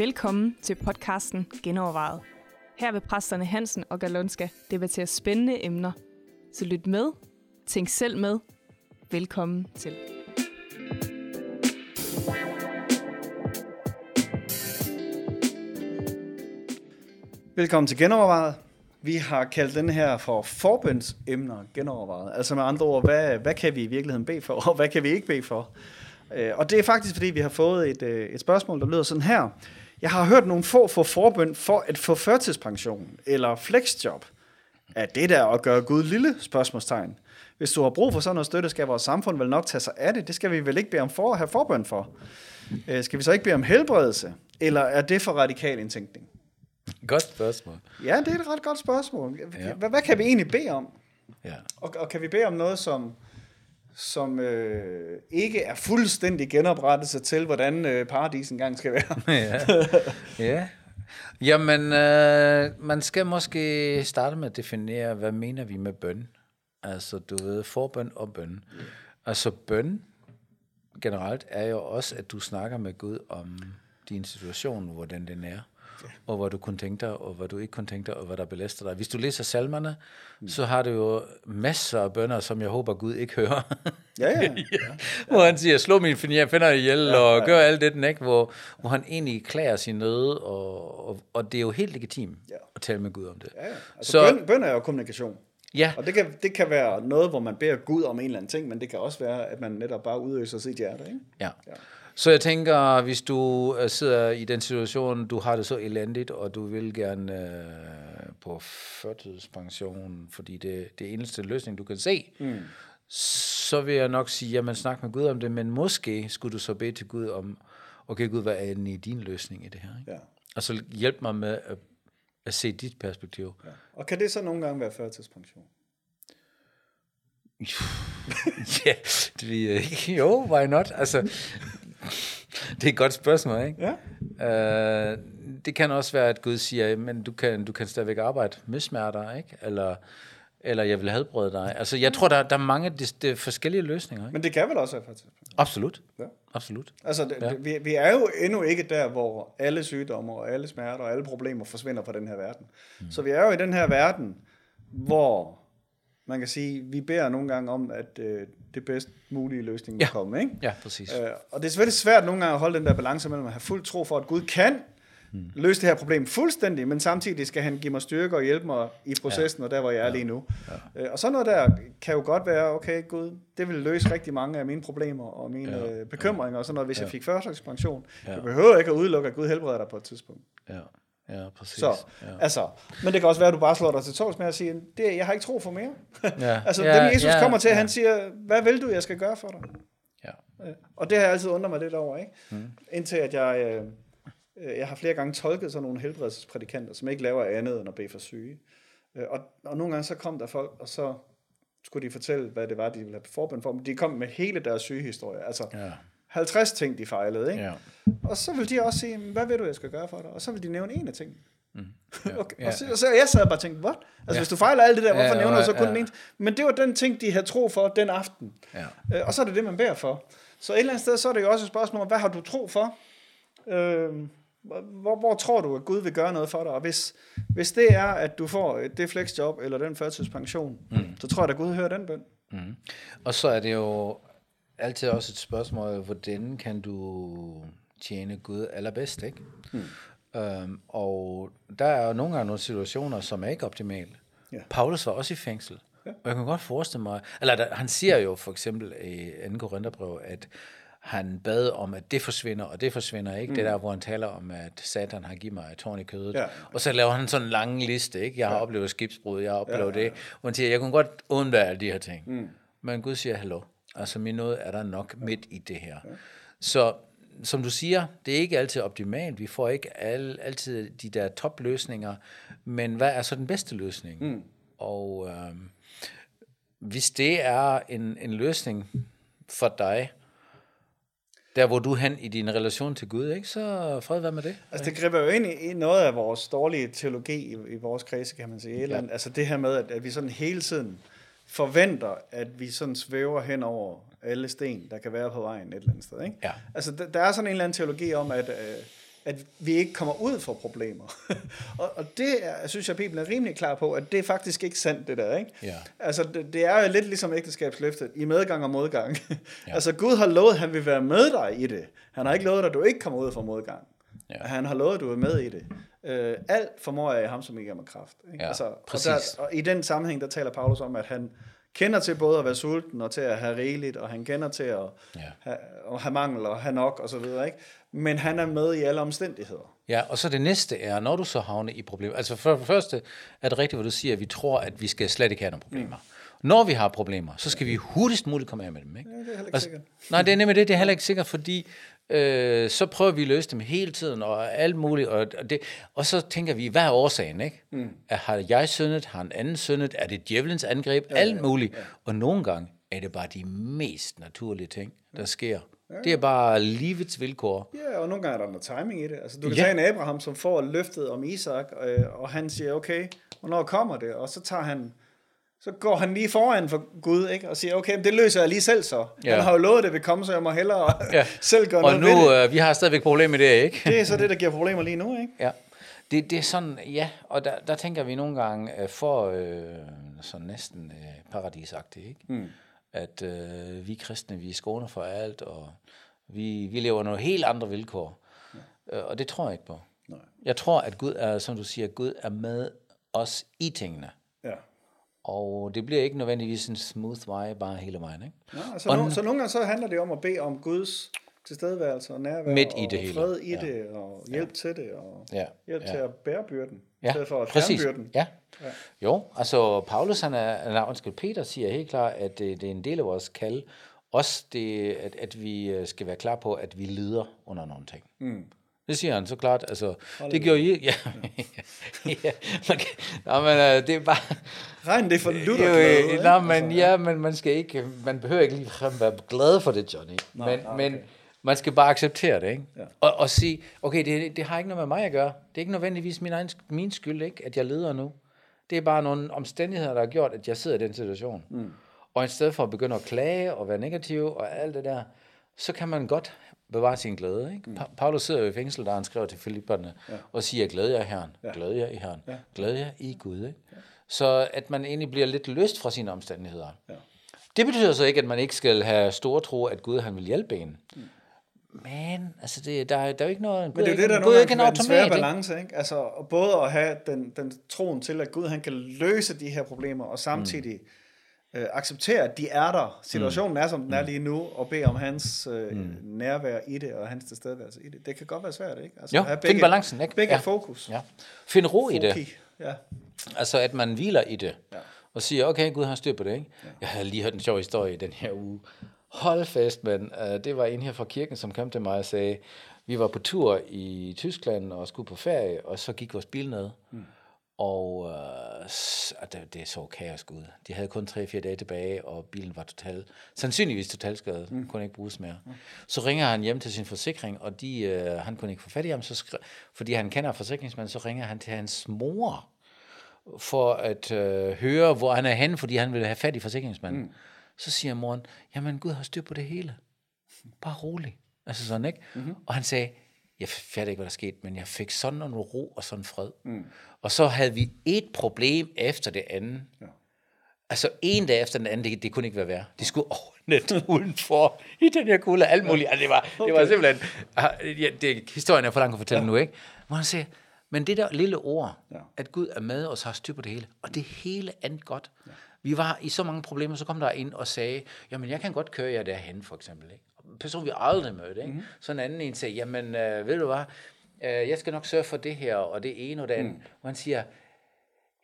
Velkommen til podcasten Genovervejet. Her vil præsterne Hansen og Galonska debattere spændende emner. Så lyt med, tænk selv med. Velkommen til. Velkommen til Genovervejet. Vi har kaldt den her for forbønsemner genovervejet. Altså med andre ord, hvad, hvad kan vi i virkeligheden bede for, og hvad kan vi ikke bede for? Øh, og det er faktisk, fordi vi har fået et, øh, et spørgsmål, der lyder sådan her. Jeg har hørt nogle få få forbøn for at få førtidspension eller flexjob. Er det der at gøre Gud lille? Spørgsmålstegn. Hvis du har brug for sådan noget støtte, skal vores samfund vel nok tage sig af det. Det skal vi vel ikke bede om for at have forbøn for. Øh, skal vi så ikke bede om helbredelse? Eller er det for radikal indtænkning? Godt spørgsmål. Ja, det er et ret godt spørgsmål. Ja. Hvad, hvad kan vi egentlig bede om? Ja. Og, og kan vi bede om noget, som, som øh, ikke er fuldstændig genoprettelse til, hvordan øh, paradis engang skal være? ja. ja. Jamen, øh, man skal måske starte med at definere, hvad mener vi med bøn? Altså, du ved, forbøn og bøn. Altså, bøn generelt er jo også, at du snakker med Gud om din situation, hvordan den er, og hvad du kunne tænke dig, og hvad du ikke kunne tænke dig, og hvad der belaster dig. Hvis du læser salmerne, så har du jo masser af bønder, som jeg håber, Gud ikke hører. Ja, ja. hvor han siger, slå min finder, finder ihjel, ja, og gør alt det, den ikke, hvor, hvor han egentlig klager sin nød, og, og, og det er jo helt legitimt Ja. at tale med Gud om det. ja, ja. Altså, Så- så, bøn, bøn er jo kommunikation. Ja, Og det kan, det kan være noget, hvor man beder Gud om en eller anden ting, men det kan også være, at man netop bare udøser sit hjerte. Ikke? ja. Ja. Så jeg tænker, hvis du øh, sidder i den situation, du har det så elendigt, og du vil gerne øh, på førtidspension, fordi det det er eneste løsning, du kan se, mm. så vil jeg nok sige, jamen snak med Gud om det, men måske skulle du så bede til Gud om, okay Gud, hvad er egentlig din løsning i det her? Ikke? Ja. Og så hjælp mig med at, at se dit perspektiv. Ja. Og kan det så nogle gange være førtidspension? Ja, det ved jeg ikke. Jo, why not? Altså, det er et godt spørgsmål, ikke? Ja. Uh, det kan også være, at Gud siger, men du kan, du kan stadigvæk arbejde med smerter, ikke? Eller, eller jeg vil helbrede dig. Altså, jeg tror, der, der er mange de, de forskellige løsninger, ikke? Men det kan vel også være førtidspension? Absolut. Ja. Absolut. Altså, det, ja. vi, vi er jo endnu ikke der, hvor alle sygdomme og alle smerter og alle problemer forsvinder fra den her verden. Mm. Så vi er jo i den her verden, hvor man kan sige, vi beder nogle gange om, at øh, det bedst mulige løsning må Ja. komme. Ikke? Ja, præcis. Øh, og det er selvfølgelig svært nogle gange at holde den der balance mellem at have fuld tro for, at Gud kan Hmm. løse det her problem fuldstændig, men samtidig skal han give mig styrke og hjælpe mig i processen, ja. og der hvor jeg er lige nu. Ja. Øh, og sådan noget der kan jo godt være, okay Gud, det vil løse rigtig mange af mine problemer og mine Ja. ja. bekymringer og sådan noget, hvis ja. jeg fik førtidspension. Ja. Ja. Jeg behøver ikke at udelukke, at Gud helbreder dig på et tidspunkt. Ja, ja præcis. Så, ja. altså, men det kan også være, at du bare slår dig til tåls med at sige, det, jeg har ikke tro for mere. Ja. altså, Ja, dem Jesus ja, kommer til, ja. han siger, hvad vil du, jeg skal gøre for dig? Ja. Øh, Og det har jeg altid undret mig lidt over, ikke? Mm. Indtil at jeg, øh, øh, jeg har flere gange tolket sådan nogle helbredelsesprædikanter, som ikke laver andet end at bede for syge. Øh, Og, og nogle gange så kom der folk, og så skulle de fortælle, hvad det var, de ville have forbøn for. Men de kom med hele deres sygehistorie. Altså Ja. 50 ting, de fejlede, ikke? Ja. Og så vil de også sige, hvad vil du, jeg skal gøre for dig? Og så vil de nævne en af tingene. Ja. Okay. Ja. Og, så, og så jeg sad bare og tænkte, what? Altså, Ja. hvis du fejler alt det der, hvorfor Ja, nævner du så kun ja. den ene? Men det var den ting, de havde tro for den aften. Ja. Øh, og så er det det, man beder for. Så et eller andet sted, så er det jo også et spørgsmål hvad har du tro for? Øh, hvor, hvor tror du, at Gud vil gøre noget for dig? Og hvis, hvis det er, at du får et- det flexjob eller den førtidspension, mm. så tror jeg, at Gud hører den bøn. Mm. Og så er det jo altid også et spørgsmål, hvordan kan du tjene Gud allerbedst, ikke? Mm. Øhm, og der er nogle gange nogle situationer, som er ikke optimale. Ja. Paulus var også i fængsel. Ja. Og jeg kan godt forestille mig, eller der, han siger jo for eksempel i 2. Korintherbrev, at han bad om, at det forsvinder, og det forsvinder ikke. Mm. Det der, hvor han taler om, at Satan har givet mig et tårn i kødet. Ja. Og så laver han sådan en lang liste, ikke? Jeg har ja. oplevet skibsbrud, jeg har oplevet ja, ja, ja. det. Hvor han siger, jeg kunne godt undvære alle de her ting. Mm. Men Gud siger, hallo. Altså min nåde er der nok midt i det her. Så som du siger, det er ikke altid optimalt. Vi får ikke alle, altid de der topløsninger. Men hvad er så den bedste løsning? Mm. Og øhm, hvis det er en, en løsning for dig, der hvor du hen i din relation til Gud, ikke? så fred være med det. Altså, det griber jo ind i, i noget af vores dårlige teologi i, i vores kredse, kan man sige. Ja. Altså det her med, at, at vi sådan hele tiden forventer, at vi sådan svæver hen over alle sten, der kan være på vejen et eller andet sted. Ikke? Ja. Altså, der, der er sådan en eller anden teologi om, at, øh, at vi ikke kommer ud for problemer. og, og det er, synes jeg, Bibelen er rimelig klar på, at det er faktisk ikke sandt, det der. Ikke? Ja. Altså, det, det er jo lidt ligesom ægteskabsløftet, i medgang og modgang. ja. Altså, Gud har lovet, at han vil være med dig i det. Han har ikke lovet dig, at du ikke kommer ud for modgang. Ja. Han har lovet, at du er med i det. Øh, alt formår jeg i ham, som ikke er med kraft. Ikke? Ja, altså, og, præcis. der, og i den sammenhæng, der taler Paulus om, at han kender til både at være sulten og til at have rigeligt, og han kender til at, Ja. have, at have mangel og have nok og så videre, ikke? Men han er med i alle omstændigheder. Ja, og så det næste er, når du så havner i problemer. Altså for det første er det rigtigt, hvad du siger, at vi tror, at vi skal slet ikke have nogen problemer. Mm. Når vi har problemer, så skal vi hurtigst muligt komme af med dem. Ikke? Ja, det er heller ikke Altså, sikkert. Nej, det er nemlig det. Det er heller ikke sikkert, fordi øh, så prøver vi at løse dem hele tiden, og alt muligt. Og, og, det, og så tænker vi, hvad er årsagen? Ikke? Mm. Er, har jeg syndet? Har en anden syndet? Er det djævelens angreb? Ja, alt muligt. Ja. Og nogle gange er det bare de mest naturlige ting, der sker. Det er bare livets vilkår. Ja, og nogle gange er der noget timing i det. Altså, du kan Ja. ja. tage en Abraham, som får løftet om Isak, øh, og han siger, okay, hvornår kommer det? Og så tager han, så går han lige foran for Gud, ikke? og siger, okay, det løser jeg lige selv så. Ja. Han har jo lovet, at det vil komme, så jeg må hellere Ja. selv gøre Og noget ved det. nu, øh, vi har stadigvæk problemer med det, ikke? Det er så det, der giver problemer lige nu, ikke? Ja, det, det er sådan, ja, og der, der tænker vi nogle gange øh, for øh, sådan næsten øh, paradisagtigt, ikke? Mm. At øh, vi kristne, vi er skåner for alt, og vi, vi lever nogle helt andre vilkår. Ja. Øh, og det tror jeg ikke på. Nej. Jeg tror, at Gud er, som du siger, Gud er med os i tingene. Ja. Og det bliver ikke nødvendigvis en smooth vej bare hele vejen, ikke? Ja, så, Og no, så nogle gange så handler det om at bede om Guds tilstedeværelse og nærvær, Midt i og det hele. fred i Ja. det, og hjælp til det, og Ja. hjælp Ja. til at bære byrden, i Ja, stedet for at fjerne præcis. byrden. Ja. ja. Jo, altså Paulus, han er, eller undskyld, Peter siger helt klart, at det, det er en del af vores kald, også det, at, at vi øh, skal være klar på, at vi lider under nogle ting. Mm. Det siger han så klart. Altså, det gjorde I. Ja. ja. Man kan, nå, men, øh, det er bare... Regn det for lutter Jo, øh? Nå, men ja, men man skal ikke, man behøver ikke ligefrem være glad for det, Johnny. Nå, men, men okay. man skal bare acceptere det, ikke? Ja. Og, og sige, okay, det, det har ikke noget med mig at gøre. Det er ikke nødvendigvis min, egen, min skyld, ikke, at jeg leder nu. Det er bare nogle omstændigheder, der har gjort, at jeg sidder i den situation. Mm. Og i stedet for at begynde at klage og være negativ og alt det der, så kan man godt bevare sin glæde. Ikke? Mm. Paulus sidder jo i fængsel, der han skriver til Filipperne, ja. og siger, glæd jer i Herren, ja. glæd jer i Herren, ja. glæd jer i Gud. Ikke? Ja. Så at man egentlig bliver lidt løst fra sine omstændigheder. Ja. Det betyder så ikke, at man ikke skal have store tro, at Gud han vil hjælpe en. Mm. Men altså, det, der, er- der er jo ikke noget... Men det er jo det, der Gud er ikke en svære automat, balance, ikke? Altså, både at have den, den troen til, at Gud han kan løse de her problemer, og samtidig mm. Øh, acceptere, at de er der. Situationen er, som den er lige nu, og bede om hans øh, mm. nærvær i det, og hans tilstedeværelse i det. Det kan godt være svært, ikke? Altså, Jo, at have find balancen, ikke? Begge Ja. fokus. Ja. Find ro i det. Foki. Ja. Altså, at man hviler i det. Ja. Og siger, okay, Gud har styr på det, ikke? Ja. Jeg havde lige hørt en sjov historie den her uge. Hold fast, men uh, det var en her fra kirken, som kom til mig og sagde, vi var på tur i Tyskland og skulle på ferie, og så gik vores bil ned. Mm. Og og det, det så kaos ud. De havde kun 3-4 dage tilbage, og bilen var total, sandsynligvis totalskadet. Mm. Kunne ikke bruges mere. Mm. Så ringer han hjem til sin forsikring, og de, uh, han kunne ikke få fat i ham, så skri- fordi han kender forsikringsmanden, så ringer han til hans mor for at øh, høre, hvor han er henne, fordi han vil have fat i forsikringsmanden. Mm. Så siger moren, jamen Gud har styr på det hele. Bare rolig. Altså sådan, ikke? Mm-hmm. Og han sagde, jeg fatter ikke, hvad der skete, men jeg fik sådan en ro og sådan fred. Mm. Og så havde vi et problem efter det andet. Ja. Altså en dag efter den anden, det, det kunne ikke være værre. De skulle ordnet udenfor i den her kulde, alt muligt. Altså, det, var, det var simpelthen... ah, Ja, det, historien er for langt at fortælle ja. nu, ikke? Hvor han siger, men det der lille ord, ja. at Gud er med os, har styr på det hele, og det hele andet godt. Ja. Vi var i så mange problemer, så kom der ind og sagde, jamen jeg kan godt køre jer derhen, for eksempel. Ikke? Person, vi aldrig mødte. Ikke? Mm-hmm. Så en anden en sagde, jamen øh, ved du hvad, øh, jeg skal nok sørge for det her, og det ene og det andet. Mm. Og han siger,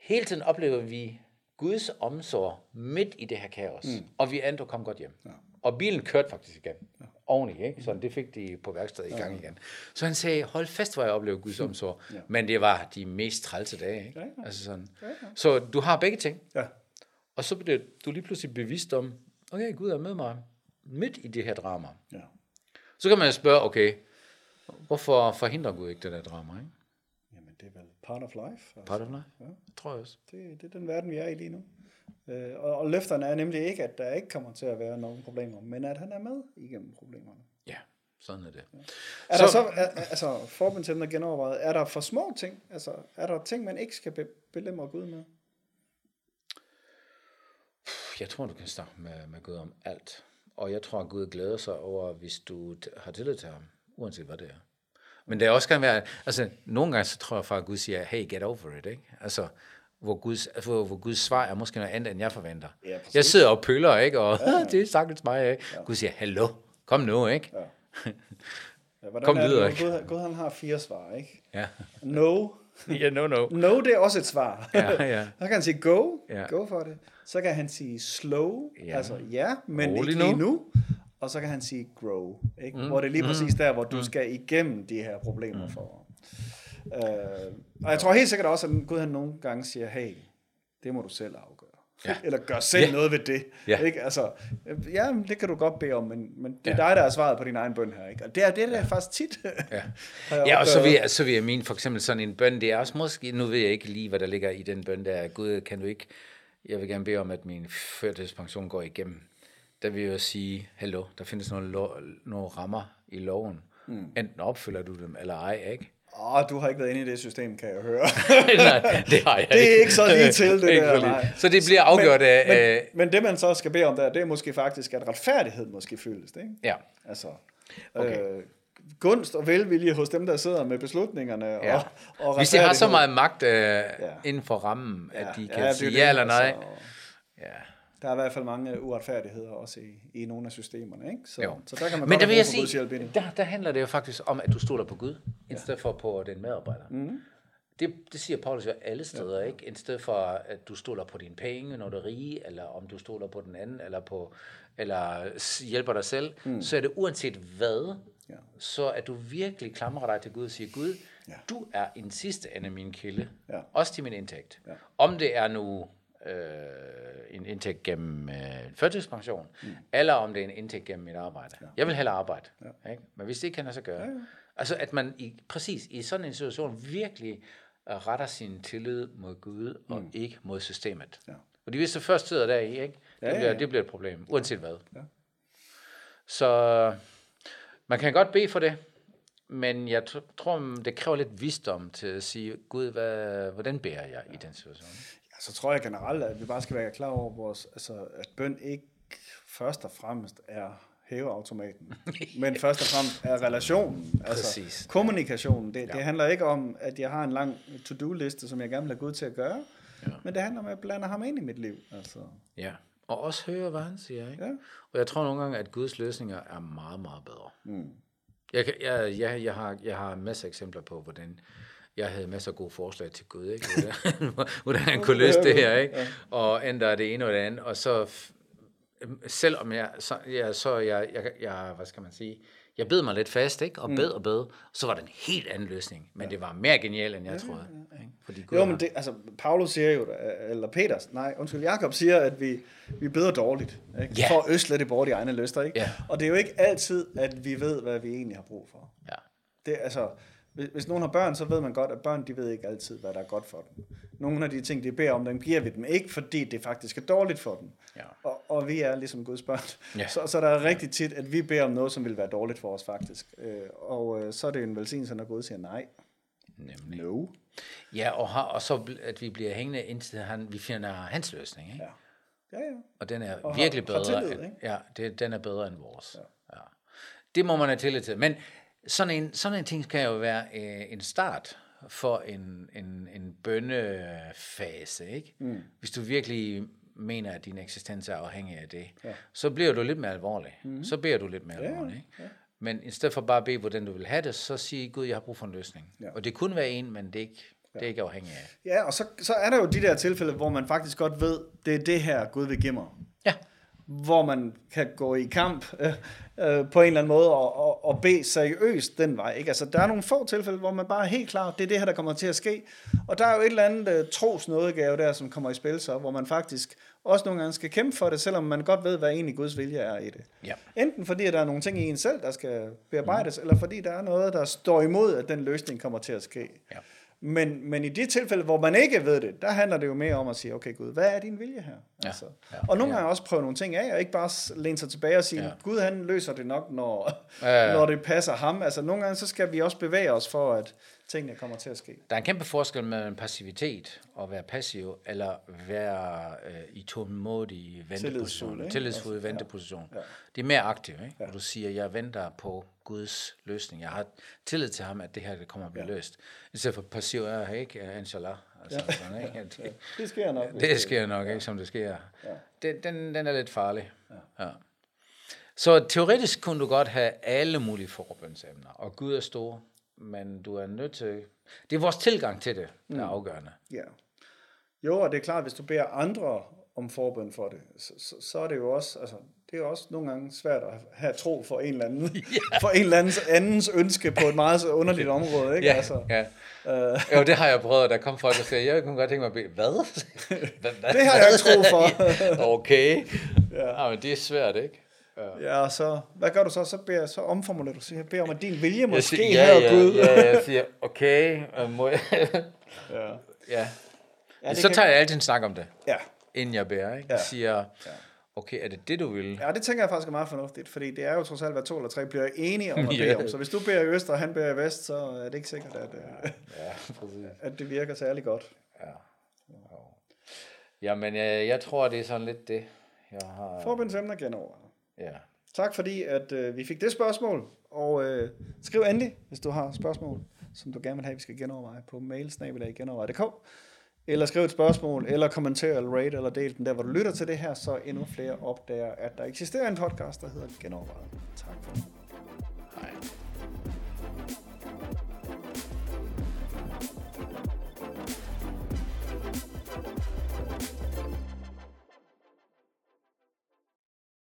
hele tiden oplever vi Guds omsorg midt i det her kaos, mm. og vi endte kom godt hjem. Ja. Og bilen kørte faktisk igen, ja. oveni, ikke? så det fik de på værkstedet i gang igen. Så han sagde, hold fast, hvor jeg oplever Guds omsorg, ja. men det var de mest trælse dage. Ikke? Ja, ja. Altså sådan. Ja, ja. Så du har begge ting, Ja. og så bliver du lige pludselig bevidst om, okay, Gud er med mig midt i det her drama. ja. Så kan man spørge, okay, hvorfor forhindrer Gud ikke det der drama? Ikke? Jamen, det er vel part of life. Altså. Part of life? Ja. Tror jeg også. Det, det er den verden, vi er i lige nu. Øh, og, og løfterne er nemlig ikke, at der ikke kommer til at være nogen problemer, men at han er med igennem problemerne. Ja, sådan er det. Er så, der så, er, altså forbundsemner genovervejet, er der for små ting? Altså, er der ting, man ikke skal be, belemre Gud med? Jeg tror, du kan snakke med, med Gud om alt. Og jeg tror, at Gud glæder sig over, hvis du har tillid til ham, uanset hvad det er. Men det også kan være, altså nogle gange så tror jeg faktisk, at Gud siger, hey, get over it, ikke? Altså, hvor Guds, hvor, hvor Guds svar er måske noget andet, end jeg forventer. Ja, jeg sidder og pøller, ikke? Og ja, ja. det er sagtens mig, ikke? Ja. Gud siger, hallo, kom nu, ikke? Ja. Ja, Kom videre, ikke? Gud, Gud, han har fire svar, ikke? Ja. No. ja, no, no. No, det er også et svar. ja, ja. Så kan han sige go, ja. go for det. Så kan han sige slow, ja. altså ja, men Rolig ikke lige nu. nu. Og så kan han sige grow, ikke? Mm. hvor det er lige mm. præcis der, hvor du mm. skal igennem de her problemer mm. for. Uh, og jeg tror helt sikkert også, at Gud han nogle gange siger, hey, det må du selv afgøre. Ja. Eller gør selv ja. noget ved det. Ja. Ikke? Altså, ja, det kan du godt bede om, men, men det er ja. dig, der er svaret på din egen bøn her. Ikke? Og det er det, der ja. faktisk tit. ja, ja og så vil, jeg, så vil jeg mene, for eksempel sådan en bøn, det er også måske, nu ved jeg ikke lige, hvad der ligger i den bøn der, Gud, kan du ikke, jeg vil gerne bede om, at min førtidspension går igennem. Der vil jeg sige, hallo, der findes nogle, lo- nogle rammer i loven. Mm. Enten opfylder du dem, eller ej, ikke? Åh, oh, du har ikke været inde i det system, kan jeg høre. nej, det har jeg Det er ikke så lige til, det der. Nej. Så det bliver afgjort men, af... Men, men det, man så skal bede om der, det er måske faktisk, at retfærdighed måske fyldes, ikke? Ja. Altså, okay. øh, gunst og velvilje hos dem, der sidder med beslutningerne. Ja. Og, og Hvis de har så meget magt øh, ja. inden for rammen, at ja. de kan ja, sige ja eller nej. Altså, ja. Der er i hvert fald mange uretfærdigheder også i, i nogle af systemerne. Ikke? Så, jo. så der kan man Men der vil jeg sige, der, der handler det jo faktisk om, at du stoler på Gud, ja. i stedet for på den medarbejder. Mm. Det, det siger Paulus jo alle steder, ja. ikke? I stedet for, at du stoler på dine penge, når du er rige, eller om du stoler på den anden, eller, på, eller hjælper dig selv, mm. så er det uanset hvad, ja. så at du virkelig klamrer dig til Gud og siger, Gud, ja. du er en sidste ende min kilde, ja. også til min indtægt. Ja. Om det er nu øh, en indtægt gennem øh, førtidspension, mm. eller om det er en indtægt gennem mit arbejde. Ja. Jeg vil hellere arbejde, ja. ikke? men hvis det kan lade sig gøre. Ja, ja. Altså at man i, præcis i sådan en situation virkelig uh, retter sin tillid mod Gud, og mm. ikke mod systemet. Ja. Fordi hvis det først sidder der i, ikke? Det, ja, bliver, ja, ja. det bliver et problem, uanset hvad. Ja. Så man kan godt bede for det, men jeg tror, det kræver lidt visdom til at sige, Gud, hvad, hvordan beder jeg ja. i den situation? Så tror jeg generelt, at vi bare skal være klar over, vores, altså, at bøn ikke først og fremmest er hæveautomaten, men først og fremmest er relationen, altså Præcis. kommunikationen. Det, ja. det handler ikke om, at jeg har en lang to-do-liste, som jeg gerne vil have Gud til at gøre, ja. men det handler om, at jeg blander ham ind i mit liv. Altså. Ja, og også høre, hvad han siger. Ikke? Ja. Og jeg tror nogle gange, at Guds løsninger er meget, meget bedre. Mm. Jeg, jeg, jeg, jeg, har, jeg har masser af eksempler på, hvordan jeg havde masser af gode forslag til Gud, ikke? Hvordan, hvordan han kunne løse det her, ikke? Og ændre det ene og det andet, og så selvom jeg, så, ja, så jeg, jeg, jeg, hvad skal man sige, jeg bed mig lidt fast, ikke? og mm. bed og bed, så var det en helt anden løsning, men ja. det var mere genialt, end jeg ja, troede. Ja, ja. Ikke? Fordi Gud jo, men det, altså, Paulus siger jo, eller Peter, nej, undskyld, Jakob siger, at vi, vi beder dårligt, ikke? Ja. for at øsle det bort i egne lyster, ikke? Ja. og det er jo ikke altid, at vi ved, hvad vi egentlig har brug for. Ja. Det, altså, hvis, hvis nogen har børn, så ved man godt, at børn de ved ikke altid, hvad der er godt for dem. Nogle af de ting, de beder om, dem giver vi dem ikke, fordi det faktisk er dårligt for dem. Ja. Og, og vi er ligesom Guds børn. Ja. Så, så der er rigtig tit, at vi beder om noget, som vil være dårligt for os faktisk. Øh, og øh, så er det en velsignelse, når Gud siger nej. Nemlig. No. Ja, og, har, og så at vi bliver hængende indtil han, vi finder hans løsning. Ikke? Ja. Ja, ja. Og den er og virkelig har, bedre. Har tillid, end, ja, det, den er bedre end vores. Ja. Ja. Det må man have tillid til. Men sådan en, sådan en ting kan jo være øh, en start for en, en, en bønnefase, ikke? Mm. Hvis du virkelig mener, at din eksistens er afhængig af det, ja. så bliver du lidt mere alvorlig. Mm. Så beder du lidt mere ja, alvorlig. Ikke? Ja. Men i stedet for bare at bede, hvordan du vil have det, så sig Gud, jeg har brug for en løsning. Ja. Og det kunne være en, men det er ikke, det er ikke afhængigt af. Ja, og så, så er der jo de der tilfælde, hvor man faktisk godt ved, det er det her, Gud vil give mig. Ja hvor man kan gå i kamp øh, øh, på en eller anden måde og, og, og bede seriøst den vej. Ikke? Altså, der er nogle få tilfælde, hvor man bare er helt klar, det er det her, der kommer til at ske. Og der er jo et eller andet uh, tros nådegave der, som kommer i spil så, hvor man faktisk også nogle gange skal kæmpe for det, selvom man godt ved, hvad egentlig Guds vilje er i det. Ja. Enten fordi, der er nogle ting i en selv, der skal bearbejdes, mm. eller fordi der er noget, der står imod, at den løsning kommer til at ske. Ja. Men, men i de tilfælde, hvor man ikke ved det, der handler det jo mere om at sige, okay Gud, hvad er din vilje her? Ja, Altså. ja, og nogle ja. gange også prøve nogle ting af, og ikke bare læne sig tilbage og sige, ja. Gud han løser det nok, når, Ja, ja. når det passer ham. Altså nogle gange, så skal vi også bevæge os for, at tingene kommer til at ske. Der er en kæmpe forskel mellem passivitet og være passiv, eller være øh, i tålmodig venteposition. ikke? Tillidsfuld Altså, ja. venteposition. Ja. Det er mere aktivt, ikke? Hvor du siger, jeg venter på Guds løsning. Jeg har tillid til ham, at det her det kommer at blive løst. I stedet for passiv er ikke, øh, inshallah. Altså, sådan, ikke? Det, Det sker nok. det sker nok ikke, som det sker. Den, den, den er lidt farlig. Ja. Så teoretisk kunne du godt have alle mulige forbundsemner, og Gud er stor, men du er nødt til... Det er vores tilgang til det, der er afgørende. Ja. Jo, og det er klart, hvis du beder andre om forbøn for det, så, så, så er det jo også, altså, det er også nogle gange svært at have tro for en eller anden, yeah. for en eller andens, andens ønske på et meget underligt område, ikke? Ja, altså, ja. Jo, det har jeg prøvet. Der kom folk og sagde, jeg kunne godt tænke mig at bede. Hvad? hvad, hvad Det har jeg ikke tro for. okay. Ja. ja. men det er svært, ikke? Ja, og så, hvad gør du så? Så, beder, så omformulerer du, så jeg beder om, at din vilje måske siger, ja, ja, Gud. ja, jeg siger, okay, øh, må jeg... ja. ja. Ja, ja det så kan- tager jeg altid en snak om det, ja. inden jeg beder. Ikke? Ja. Jeg siger, okay, er det det, du vil? Ja, det tænker jeg faktisk er meget fornuftigt, fordi det er jo trods alt, hvad to eller tre bliver enige om at Ja. bede om. Så hvis du beder i øst, og han beder i vest, så er det ikke sikkert, at, øh, Ja, præcis. at det virker særlig godt. Jamen, jeg, jeg tror, det er sådan lidt det, jeg har... Forbindsemner genover. Ja. Tak fordi, at øh, vi fik det spørgsmål, og øh, skriv endelig, hvis du har spørgsmål, som du gerne vil have, vi skal genoverveje på mailsnabelag.genoverveje.dk eller skriv et spørgsmål, eller kommenter, eller rate, eller del den der, hvor du lytter til det her, så endnu flere opdager, at der eksisterer en podcast, der hedder Genovervejet. Tak for det.